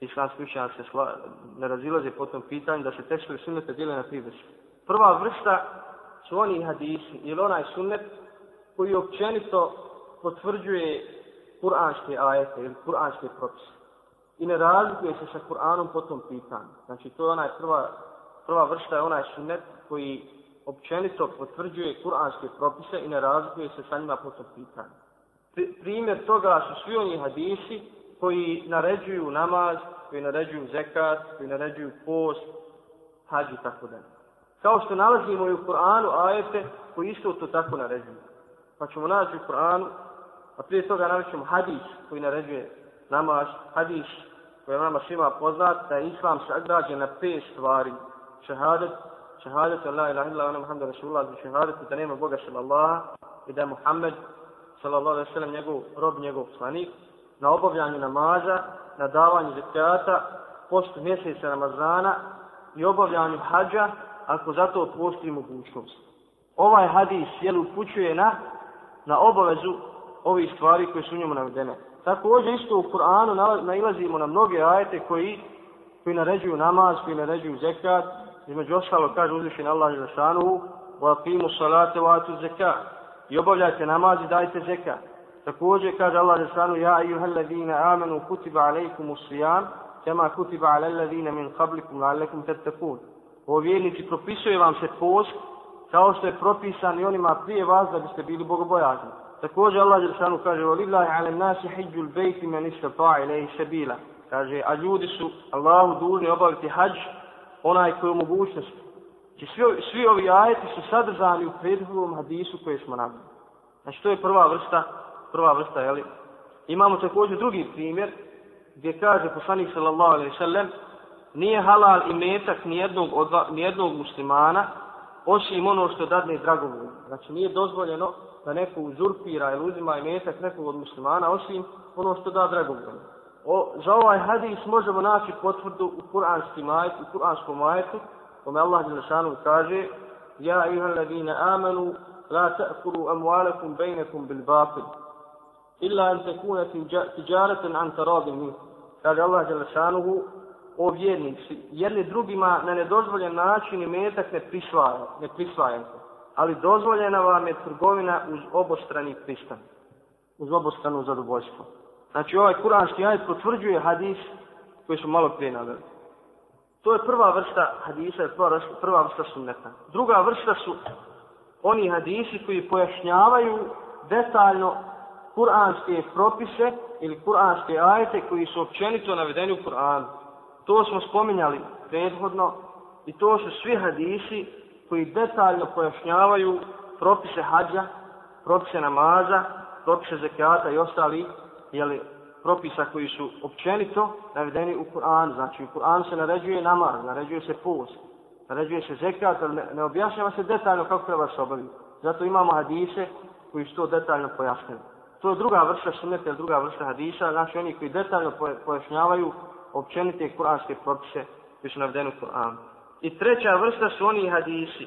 islamski učenjaci se sla, ne razilaze po tom pitanju da se tekstovi sunneta dijele na tri vrste. Prva vrsta su oni hadisi ili onaj sunnet koji općenito potvrđuje kuranske ajete ili kuranske propise. I ne razlikuje se sa Kur'anom po tom pitanju. Znači to je onaj prva, prva vrsta je onaj sunnet koji općenito potvrđuje kuranske propise i ne razlikuje se sa njima po tom pitanju. Primjer toga su svi oni hadisi koji naređuju namaz, koji naređuju zekat, koji naređuju post, hađi i tako dalje. Kao što nalazimo i u Kur'anu ajete koji isto to tako naređuju. Pa ćemo naći u Kur'anu, a prije toga narećemo hadis koji naređuje namaz, hadis koji je nama svima poznat, da je islam sagrađen na pet stvari. Šehadet, šehadet, Allah ilaha illa, ona Muhammed Rasulullah, znači šehadet, da nema Boga sallallahu i da je Muhammed sallallahu alaihi sallam njegov rob, njegov slanik, na obavljanju namaza, na davanju zekijata, postu mjeseca Ramazana i obavljanju hađa, ako zato postoji mogućnost. Ovaj hadis jel upućuje na, na obavezu ovih stvari koje su u njemu navedene. Također isto u Kur'anu nailazimo na mnoge ajete koji, koji naređuju namaz, koji naređuju zekat, između ostalo kaže uzvišen Allah za šanuhu, wa aqimu salate wa atu zekat. I obavljajte namaz i dajte zekat. Također kaže Allah Žešanu, Ja ayuhal ladina amanu kutiba alejkum usrijam, kema kutiba ale ladina min kablikum la'allakum tattakun. O vjernici, propisuje vam se post, kao što je propisan i onima prije vas da biste bili bogobojazni. Također Allah Žešanu kaže, O lillahi ale nasi hijđu l-bejti men istata ilaihi sabila. Kaže, a ljudi su Allahu dužni obaviti hađ, onaj koji je mogućnost. Znači, svi, svi ovi ajeti su sadržani u prethodnom hadisu koje smo nabili. Znači, to je prva vrsta prva vrsta, jeli? Imamo također drugi primjer, gdje kaže poslanik sallallahu alaihi sallam, nije halal i metak nijednog, odva, nijednog muslimana, osim ono što dadne dragovoljno. Znači nije dozvoljeno da neko uzurpira ili uzima i metak nekog od muslimana, osim ono što da dragovoljno. O, za ovaj hadis možemo naći potvrdu u kuranskim ajet, u kuranskom ajetu, kome Allah Đelešanu kaže, Ja iha ladina amanu, la ta'kuru amualakum bejnekum bil batil illa an takuna tijaratan an taradin min kaže Allah dželle šanuhu o vjernici jedni drugima na nedozvoljen način imetak ne prisvaja ne prisvaja ali dozvoljena vam je trgovina uz obostrani pristan uz obostrano zadovoljstvo. Znači ovaj kuranski ajet potvrđuje hadis koji su malo prije naveli. To je prva vrsta hadisa prva vrsta, prva vrsta sunneta. Druga vrsta su oni hadisi koji pojašnjavaju detaljno kuranske propise ili kuranske ajete koji su općenito navedeni u Kur'anu. To smo spominjali prethodno i to su svi hadisi koji detaljno pojašnjavaju propise hađa, propise namaza, propise zekijata i ostali jeli, propisa koji su općenito navedeni u Kur'anu. Znači u Kur'anu se naređuje namaz, naređuje se post, naređuje se zekijat, ali ne, ne objašnjava se detaljno kako treba se obaviti. Zato imamo hadise koji su to detaljno pojasnili. To je druga vrsta sunneta, druga vrsta hadisa, znači oni koji detaljno pojašnjavaju općenite kuranske propise koji su navedeni u Kur'anu. I treća vrsta su oni hadisi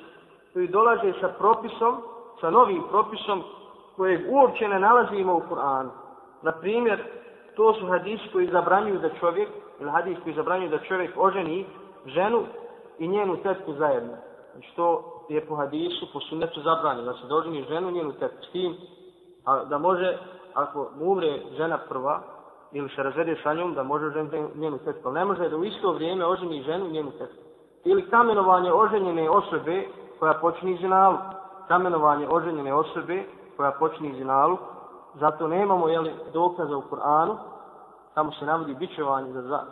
koji dolaze sa propisom, sa novim propisom kojeg uopće ne nalazimo u Kur'anu. Na primjer, to su hadisi koji zabranjuju da čovjek, ili hadis koji zabranjuju da čovjek oženi ženu i njenu tetku zajedno. Znači to je po hadisu, po sunnetu zabranjeno, da se doženi ženu i njenu tetku. S tim a da može, ako mu umre žena prva, ili se razvede sa njom, da može ženu njenu tetku. Ne može da u isto vrijeme oženi ženu njenu tetku. Ili kamenovanje oženjene osobe koja počini zinalu. Kamenovanje oženjene osobe koja počini zinalu. Zato nemamo jeli, dokaza u Koranu. Tamo se navodi bićevanje za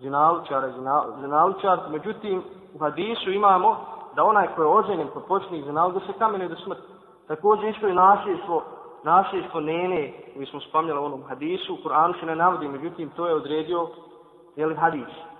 zinalučara, zinalučar. Međutim, u hadisu imamo da onaj koji je oženjen koji počne zinalu, da se kamenuje do smrti. Također isto i nasljedstvo nasljedstvo nene, koji smo spomnjali u onom hadisu, u Kur'anu se ne navodi, međutim to je odredio jeli, hadis.